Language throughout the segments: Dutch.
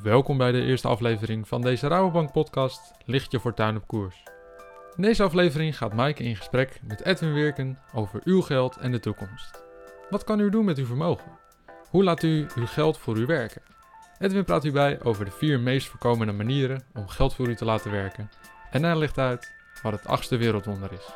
Welkom bij de eerste aflevering van deze Rabobank podcast Licht je fortuin op koers. In deze aflevering gaat Maaike in gesprek met Edwin Wirken over uw geld en de toekomst. Wat kan u doen met uw vermogen? Hoe laat u uw geld voor u werken? Edwin praat u bij over de vier meest voorkomende manieren om geld voor u te laten werken. En hij legt uit wat het achtste wereldwonder is.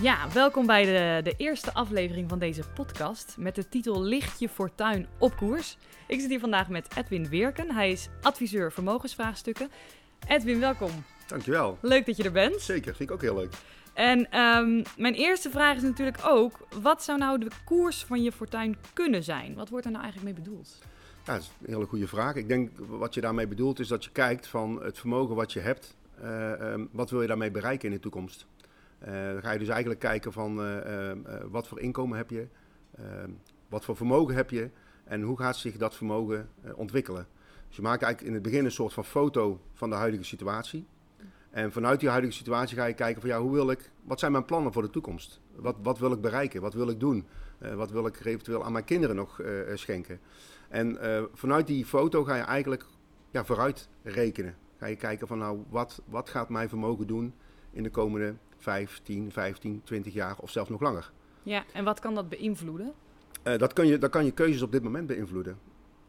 Ja, welkom bij de, de eerste aflevering van deze podcast met de titel Licht je fortuin op koers. Ik zit hier vandaag met Edwin Weerken. Hij is adviseur vermogensvraagstukken. Edwin, welkom. Dankjewel. Leuk dat je er bent. Zeker, vind ik ook heel leuk. En ehm, mijn eerste vraag is natuurlijk ook, wat zou nou de koers van je fortuin kunnen zijn? Wat wordt er nou eigenlijk mee bedoeld? Ja, dat is een hele goede vraag. Ik denk wat je daarmee bedoelt is dat je kijkt van het vermogen wat je hebt, uh, um, wat wil je daarmee bereiken in de toekomst? Uh, dan ga je dus eigenlijk kijken van uh, wat voor inkomen heb je, ehm, wat voor vermogen heb je en hoe gaat zich dat vermogen ontwikkelen. Dus je maakt eigenlijk in het begin een soort van foto van de huidige situatie. En vanuit die huidige situatie ga je kijken van ja, hoe wil ik, wat zijn mijn plannen voor de toekomst? Wat, wat wil ik bereiken? Wat wil ik doen? Wat wil ik eventueel aan mijn kinderen nog schenken? En vanuit die foto ga je eigenlijk ja, vooruit rekenen. Ga je kijken van nou, wat, wat gaat mijn vermogen doen in de komende 5, 10, 15, 20 jaar of zelfs nog langer? Ja, en wat kan dat beïnvloeden? dat, kan je, dat kan je keuzes op dit moment beïnvloeden.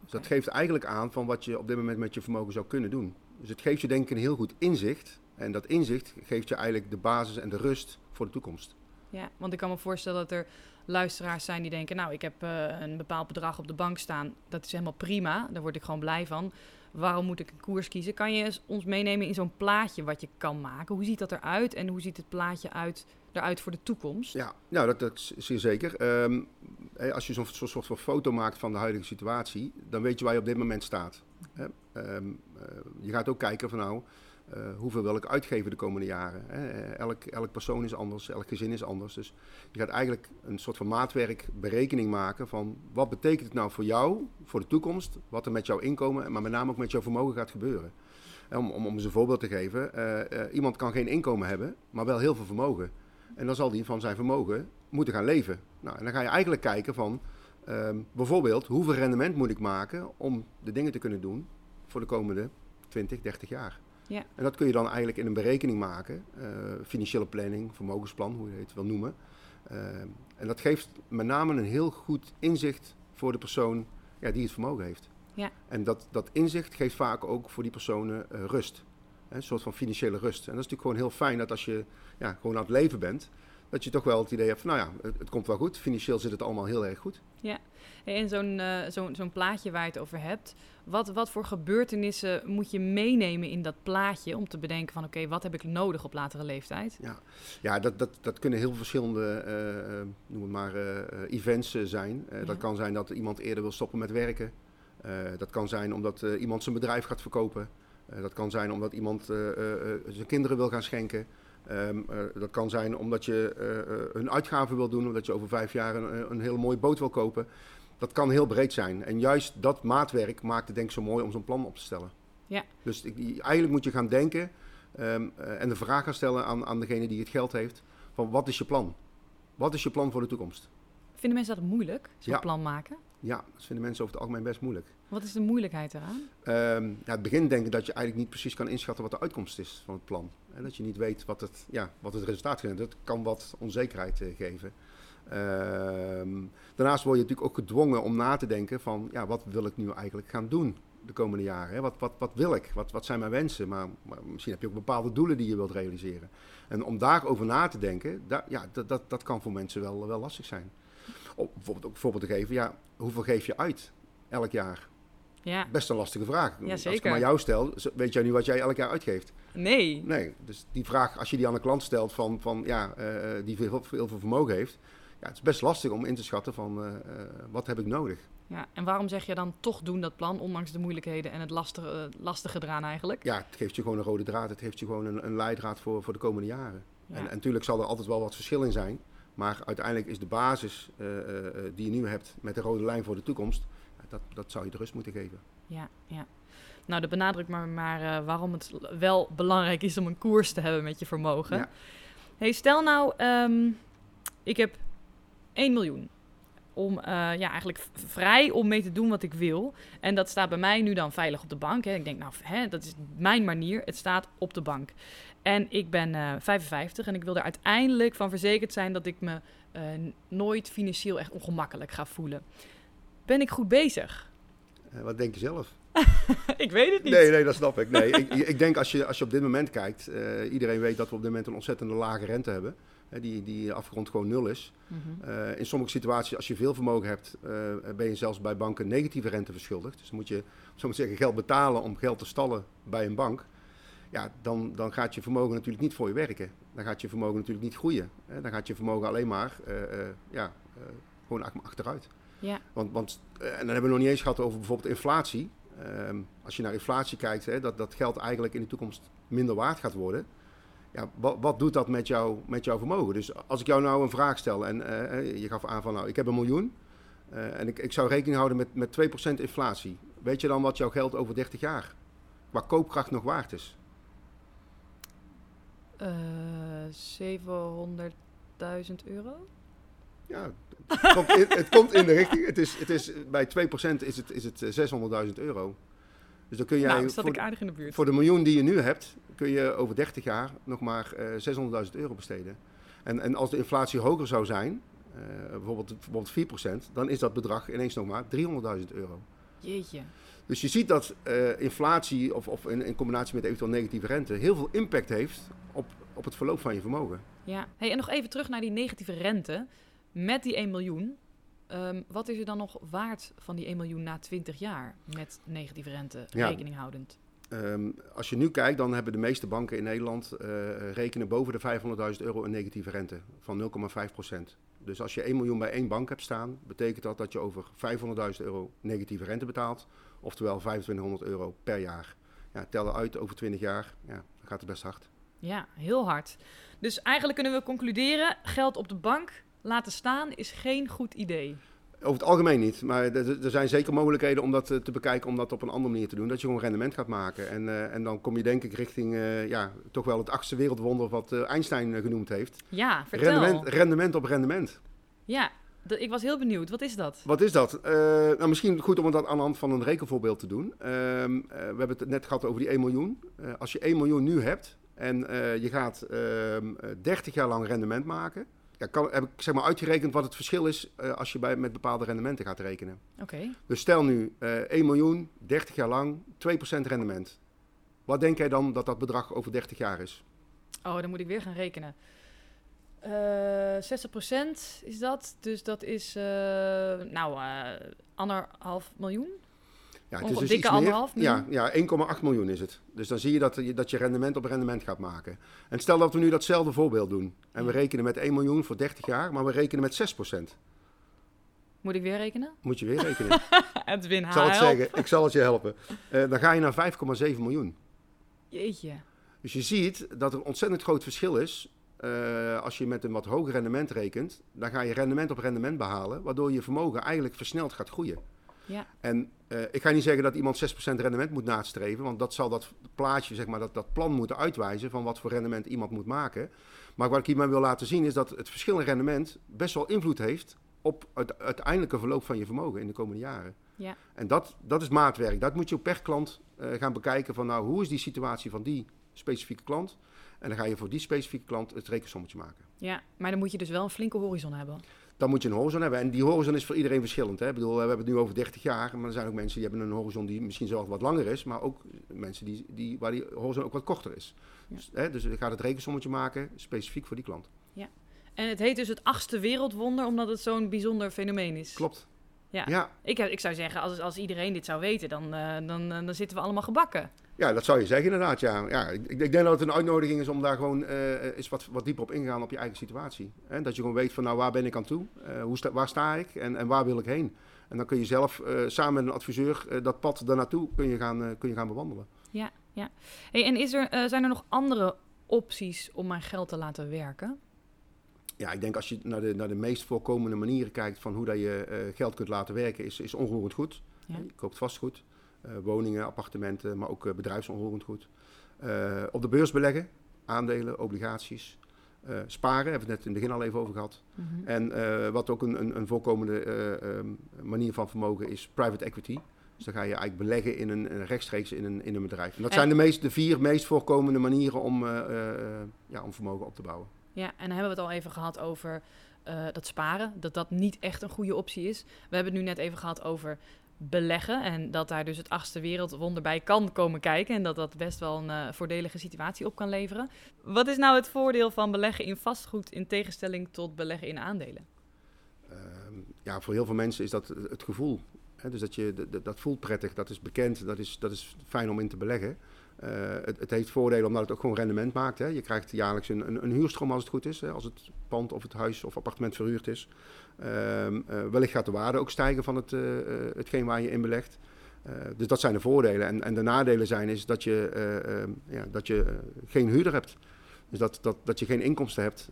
Dus dat geeft eigenlijk aan van wat je op dit moment met je vermogen zou kunnen doen. Dus het geeft je denk ik een heel goed inzicht en dat inzicht geeft je eigenlijk de basis en de rust voor de toekomst. Ja, want ik kan me voorstellen dat er luisteraars zijn die denken: Nou, ik heb uh, een bepaald bedrag op de bank staan. Dat is helemaal prima. Daar word ik gewoon blij van. Waarom moet ik een koers kiezen? Kan je ons meenemen in zo'n plaatje wat je kan maken? Hoe ziet dat eruit en hoe ziet het plaatje uit, eruit voor de toekomst? Ja, nou, dat, dat zeer zeker. Um, als je zo'n zo soort van foto maakt van de huidige situatie, dan weet je waar je op dit moment staat. Um, uh, je gaat ook kijken van nou. Uh, hoeveel wil ik uitgeven de komende jaren? Hè? Elk, elk persoon is anders, elk gezin is anders. Dus je gaat eigenlijk een soort van maatwerk berekening maken van wat betekent het nou voor jou, voor de toekomst, wat er met jouw inkomen, maar met name ook met jouw vermogen gaat gebeuren. Om, om, om eens een voorbeeld te geven, uh, iemand kan geen inkomen hebben, maar wel heel veel vermogen. En dan zal die van zijn vermogen moeten gaan leven. Nou, en dan ga je eigenlijk kijken van, um, bijvoorbeeld, hoeveel rendement moet ik maken om de dingen te kunnen doen voor de komende 20, 30 jaar. Ja. En dat kun je dan eigenlijk in een berekening maken. Uh, financiële planning, vermogensplan, hoe je het wil noemen. Uh, en dat geeft met name een heel goed inzicht voor de persoon ja, die het vermogen heeft. Ja. En dat, dat inzicht geeft vaak ook voor die personen uh, rust. Hè, een soort van financiële rust. En dat is natuurlijk gewoon heel fijn dat als je ja, gewoon aan het leven bent, dat je toch wel het idee hebt van, nou ja, het, het komt wel goed. Financieel zit het allemaal heel erg goed. Ja, en zo'n uh, zo'n zo'n plaatje waar je het over hebt, wat, wat voor gebeurtenissen moet je meenemen in dat plaatje om te bedenken van oké, okay, wat heb ik nodig op latere leeftijd? Ja, ja dat, dat, dat kunnen heel verschillende, uh, noem het maar, uh, events zijn. Ja. Dat kan zijn dat iemand eerder wil stoppen met werken. dat kan zijn omdat iemand zijn bedrijf gaat verkopen. dat kan zijn omdat iemand zijn kinderen wil gaan schenken. Um, uh, dat kan zijn omdat je uh, een uitgave wil doen, omdat je over vijf jaar een, een hele mooie boot wil kopen. Dat kan heel breed zijn. En juist dat maatwerk maakt het denk ik zo mooi om zo'n plan op te stellen. Ja. Dus ik, eigenlijk moet je gaan denken um, uh, en de vraag gaan stellen aan, aan degene die het geld heeft: van wat is je plan? Wat is je plan voor de toekomst? Vinden mensen dat moeilijk, zo'n ja. plan maken? Ja, dat vinden mensen over het algemeen best moeilijk. Wat is de moeilijkheid eraan? Um, ja, het begin denken dat je eigenlijk niet precies kan inschatten wat de uitkomst is van het plan. En dat je niet weet wat het, ja, wat het resultaat is. Dat kan wat onzekerheid uh, geven. Um, daarnaast word je natuurlijk ook gedwongen om na te denken van... ja, wat wil ik nu eigenlijk gaan doen de komende jaren? Hè? Wat, wat, wat wil ik? Wat, wat zijn mijn wensen? Maar, maar, misschien heb je ook bepaalde doelen die je wilt realiseren. En om daarover na te denken, ja, dat, dat, dat kan voor mensen wel, wel lastig zijn. Om bijvoorbeeld ook een voorbeeld te geven, ja, hoeveel geef je uit elk jaar? Ja. Best een lastige vraag. Ja, als ik maar jou stel, weet jij nu wat jij elk jaar uitgeeft? Nee. Nee, dus die vraag, als je die aan een klant stelt van, van ja, uh, die veel, veel vermogen heeft, ja, het is best lastig om in te schatten van uh, wat heb ik nodig. Ja, en waarom zeg je dan toch doen dat plan, ondanks de moeilijkheden en het lastige, lastige eraan eigenlijk? Ja, het geeft je gewoon een rode draad, het geeft je gewoon een, een leidraad voor, voor de komende jaren. Ja. En, en natuurlijk zal er altijd wel wat verschil in zijn, maar uiteindelijk is de basis uh, die je nu hebt met de rode lijn voor de toekomst, dat, dat zou je de rust moeten geven. Ja, ja. Nou, dat benadrukt maar, maar uh, waarom het wel belangrijk is om een koers te hebben met je vermogen. Ja. Hey, stel nou, um, ik heb 1 miljoen om, eh, ja, eigenlijk vrij om mee te doen wat ik wil. En dat staat bij mij nu dan veilig op de bank. Hè. Ik denk, nou, hè, dat is mijn manier. Het staat op de bank. En ik ben eh 55 en ik wil er uiteindelijk van verzekerd zijn dat ik me eh, nooit financieel echt ongemakkelijk ga voelen. Ben ik goed bezig? Eh, wat denk je zelf? ik weet het niet. Nee, nee, dat snap ik. Nee, ik, ik denk als je, als je op dit moment kijkt, eh, iedereen weet dat we op dit moment een ontzettende lage rente hebben. Hè, die, die afgerond gewoon nul is. Mhm. Eh, in sommige situaties, als je veel vermogen hebt, eh, ben je zelfs bij banken negatieve rente verschuldigd. Dus dan moet je, zo zeggen, geld betalen om geld te stallen bij een bank. Ja, dan, dan gaat je vermogen natuurlijk niet voor je werken. Dan gaat je vermogen natuurlijk niet groeien. Hè. Dan gaat je vermogen alleen maar ja, gewoon ach- achteruit. Ja, Want, want en dan hebben we nog niet eens gehad over bijvoorbeeld inflatie. Ehm, als je naar inflatie kijkt, hè, dat, dat geld eigenlijk in de toekomst minder waard gaat worden. Ja, wat, wat doet dat met, jou, met jouw vermogen? Dus als ik jou nou een vraag stel en eh, eh, je gaf aan van nou, ik heb een miljoen eh, en ik, ik zou rekening houden met, met 2% inflatie. Weet je dan wat jouw geld over 30 jaar qua koopkracht nog waard is? Eh 700.000 euro? Ja, het komt in, het komt in de richting. Het is, het is, bij 2% is het, is het eh, 600.000 euro. Dus dan kun jij nou, voor ik aardig in de buurt. Voor de miljoen die je nu hebt, kun je over 30 jaar nog maar eh 600.000 euro besteden. En, en als de inflatie hoger zou zijn, eh, bijvoorbeeld, bijvoorbeeld 4%, dan is dat bedrag ineens nog maar 300.000 euro. Jeetje. Dus je ziet dat eh, inflatie, of, of in, in combinatie met eventueel negatieve rente, heel veel impact heeft op, op het verloop van je vermogen. Ja. Hey, en nog even terug naar die negatieve rente. Met die 1 miljoen. ehm, wat is er dan nog waard van die 1 miljoen na 20 jaar met negatieve rente Ja. rekening houdend? Ehm, als je nu kijkt, dan hebben de meeste banken in Nederland eh, rekenen boven de 500.000 euro een negatieve rente van 0,5% Dus als je 1 miljoen bij één bank hebt staan, betekent dat dat je over 500.000 euro negatieve rente betaalt. Oftewel 2500 euro per jaar. Ja, tel dat uit over 20 jaar, ja, dan gaat het best hard. Ja, heel hard. Dus eigenlijk kunnen we concluderen: geld op de bank laten staan is geen goed idee. Over het algemeen niet, maar er, er zijn zeker mogelijkheden om dat eh, te bekijken, om dat op een andere manier te doen. Dat je gewoon rendement gaat maken. En, eh, en dan kom je denk ik richting eh, ja, toch wel het achtste wereldwonder wat Einstein genoemd heeft. Ja, vertel. Rendement, rendement op rendement. Ja, ik was heel benieuwd. Wat is dat? Wat is dat? Nou, misschien goed om dat aan de hand van een rekenvoorbeeld te doen. Ehm, eh, we hebben het net gehad over die 1 miljoen. Als je 1 miljoen nu hebt en je gaat ehm, eh, 30 jaar lang rendement maken, ja, kan, heb ik zeg maar uitgerekend wat het verschil is eh, als je bij, met bepaalde rendementen gaat rekenen. Oké. Dus stel nu eh 1 miljoen, 30 jaar lang, 2% rendement. Wat denk jij dan dat dat bedrag over 30 jaar is? Oh, dan moet ik weer gaan rekenen. Eh 60% is dat. Dus dat is, nou, anderhalf miljoen. Ja, Onge- dikke anderhalf Ja, ja 1,8 miljoen is het. Dus dan zie je dat, je dat je rendement op rendement gaat maken. En stel dat we nu datzelfde voorbeeld doen. En we rekenen met 1 miljoen voor 30 jaar, maar we rekenen met 6%. Moet ik weer rekenen? Moet je weer rekenen. Edwin, ik zal het help. zeggen, ik zal het je helpen. Eh, dan ga je naar 5,7 miljoen. Jeetje. Dus je ziet dat er een ontzettend groot verschil is. eh, als je met een wat hoger rendement rekent, dan ga je rendement op rendement behalen, waardoor je vermogen eigenlijk versneld gaat groeien. Ja. En eh, ik ga niet zeggen dat iemand 6% rendement moet nastreven, want dat zal dat plaatje, zeg maar, dat, dat plan moeten uitwijzen van wat voor rendement iemand moet maken. Maar wat ik hiermee wil laten zien is dat het verschil in rendement best wel invloed heeft op het uiteindelijke verloop van je vermogen in de komende jaren. Ja. En dat, dat is maatwerk. Dat moet je per klant eh, gaan bekijken van nou, hoe is die situatie van die specifieke klant? En dan ga je voor die specifieke klant het rekensommetje maken. Ja, maar dan moet je dus wel een flinke horizon hebben. Dan moet je een horizon hebben. En die horizon is voor iedereen verschillend. Hè? Ik bedoel, we hebben het nu over 30 jaar. Maar er zijn ook mensen die hebben een horizon die misschien zelf wat langer is. Maar ook mensen die, die, waar die horizon ook wat korter is. Ja. Dus, hè, dus je gaat het rekensommetje maken specifiek voor die klant. En het heet dus het achtste wereldwonder, omdat het zo'n bijzonder fenomeen is. Klopt. Ja. Ja, Ik, ik zou zeggen, als, als iedereen dit zou weten, dan, eh, dan, eh, dan zitten we allemaal gebakken. Ja dat zou je zeggen inderdaad. Ja. Ja, ik, ik denk dat het een uitnodiging is om daar gewoon eh eens wat, wat dieper op ingaan op je eigen situatie. Hè? Dat je gewoon weet van nou waar ben ik aan toe? Eh, hoe sta, waar sta ik? En, en waar wil ik heen? En dan kun je zelf eh, samen met een adviseur dat pad daarnaartoe kun je gaan, kun je gaan bewandelen. Hey, en is er, zijn er nog andere opties om mijn geld te laten werken? Ja, ik denk als je naar de, naar de meest voorkomende manieren kijkt van hoe dat je geld kunt laten werken, is, is onroerend goed. Ja. Je koopt vastgoed, woningen, appartementen, maar ook eh, bedrijfsonroerend goed. Eh, op de beurs beleggen, aandelen, obligaties. Eh, sparen, hebben we het net in het begin al even over gehad. Mhm. En eh, wat ook een, een, een voorkomende eh, ehm, manier van vermogen is private equity. Dus dan ga je eigenlijk beleggen in een, een rechtstreeks in een, in een bedrijf. En dat En- zijn de, meest, de vier meest voorkomende manieren om, eh, eh, ja, om vermogen op te bouwen. Ja, en dan hebben we het al even gehad over eh, dat sparen, dat dat niet echt een goede optie is. We hebben het nu net even gehad over beleggen en dat daar dus het achtste wereldwonder bij kan komen kijken en dat dat best wel een eh, voordelige situatie op kan leveren. Wat is nou het voordeel van beleggen in vastgoed in tegenstelling tot beleggen in aandelen? Ehm, ja, voor heel veel mensen is dat het gevoel. Hè? Dus dat, je, dat- dat, voelt prettig, dat is bekend, dat is, dat is fijn om in te beleggen. Eh, het, heeft voordelen omdat het ook gewoon rendement maakt. Hè? Je krijgt jaarlijks een, een, een huurstroom als het goed is, hè? als het pand of het huis of appartement verhuurd is. Ehm, eh, wellicht gaat de waarde ook stijgen van het, eh, hetgeen waar je in belegt. Dus dat zijn de voordelen. En, en de nadelen zijn is dat je, eh, ehm, ja, dat je geen huurder hebt. Dus dat, dat, dat je geen inkomsten hebt.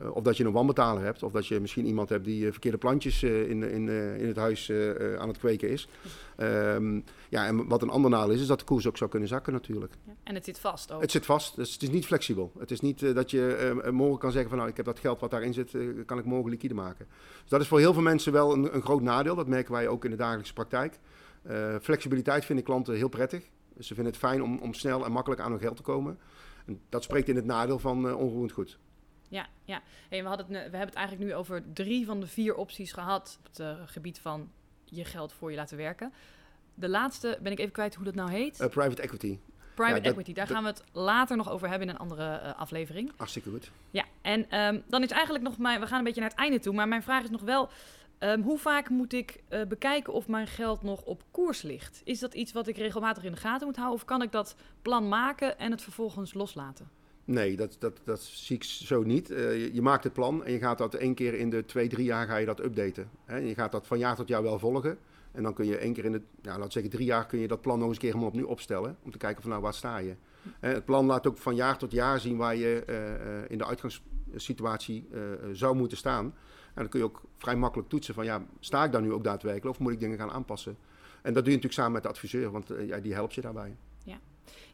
eh, of dat je een wanbetaler hebt. Of dat je misschien iemand hebt die eh, verkeerde plantjes eh, in, in, in het huis aan het kweken is. Ehm, ja, en wat een ander nadeel is, is dat de koers ook zou kunnen zakken natuurlijk. Ja. En het zit vast ook. Het zit vast, dus het is niet flexibel. Het is niet dat je morgen kan zeggen van nou, ik heb dat geld wat daarin zit, kan ik morgen liquide maken. Dus dat is voor heel veel mensen wel een, een groot nadeel. Dat merken wij ook in de dagelijkse praktijk. Flexibiliteit vinden klanten heel prettig. Ze vinden het fijn om, om snel en makkelijk aan hun geld te komen. En dat spreekt in het nadeel van onroerend goed. Ja, ja. Hey, we, hadden het, we hebben het eigenlijk nu over drie van de vier opties gehad op het eh, gebied van je geld voor je laten werken. De laatste ben ik even kwijt hoe dat nou heet. Eh, private equity, Private ja, dat- equity. Daar dat- gaan we het later nog over hebben in een andere aflevering. hartstikke goed. Ja, en ehm, dan is eigenlijk nog mijn... We gaan een beetje naar het einde toe, maar mijn vraag is nog wel... ehm, hoe vaak moet ik eh, bekijken of mijn geld nog op koers ligt? Is dat iets wat ik regelmatig in de gaten moet houden? Of kan ik dat plan maken en het vervolgens loslaten? Nee, dat, dat, dat zie ik zo niet. Eh, je, maakt het plan en je gaat dat één keer in de twee, drie jaar ga je dat updaten. Hè? Je gaat dat van jaar tot jaar wel volgen. En dan kun je één keer in de, laten we zeggen drie jaar, kun je dat plan nog eens een keer helemaal opnieuw opstellen. Om te kijken van nou, waar sta je? Het plan laat ook van jaar tot jaar zien waar je eh, in de uitgangssituatie zou moeten staan. En dan kun je ook vrij makkelijk toetsen van ja, sta ik daar nu ook daadwerkelijk of moet ik dingen gaan aanpassen? En dat doe je natuurlijk samen met de adviseur, want eh, ja, die helpt je daarbij.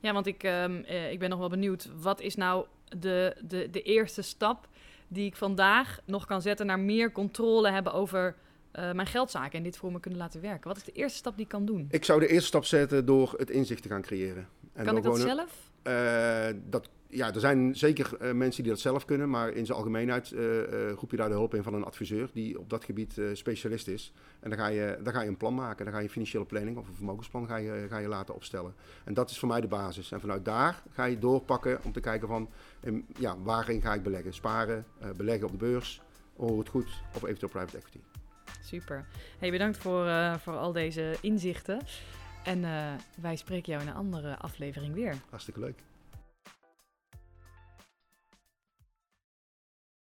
Ja, want ik, ehm, eh, ik ben nog wel benieuwd. Wat is nou de, de, de eerste stap die ik vandaag nog kan zetten naar meer controle hebben over eh, mijn geldzaken en dit voor me kunnen laten werken? Wat is de eerste stap die ik kan doen? Ik zou de eerste stap zetten door het inzicht te gaan creëren. En kan ik dat een- zelf? Dat, ja, er zijn zeker eh, mensen die dat zelf kunnen, maar in zijn algemeenheid eh, eh, roep je daar de hulp in van een adviseur die op dat gebied specialist is. En dan ga, je, dan ga je een plan maken, dan ga je een financiële planning of een vermogensplan ga je, ga je laten opstellen. En dat is voor mij de basis. En vanuit daar ga je doorpakken om te kijken van em, ja, waarin ga ik beleggen. Sparen, beleggen op de beurs, hoor het goed of eventueel private equity. Super. Hey, bedankt voor, voor al deze inzichten. En wij spreken jou in een andere aflevering weer. Hartstikke leuk.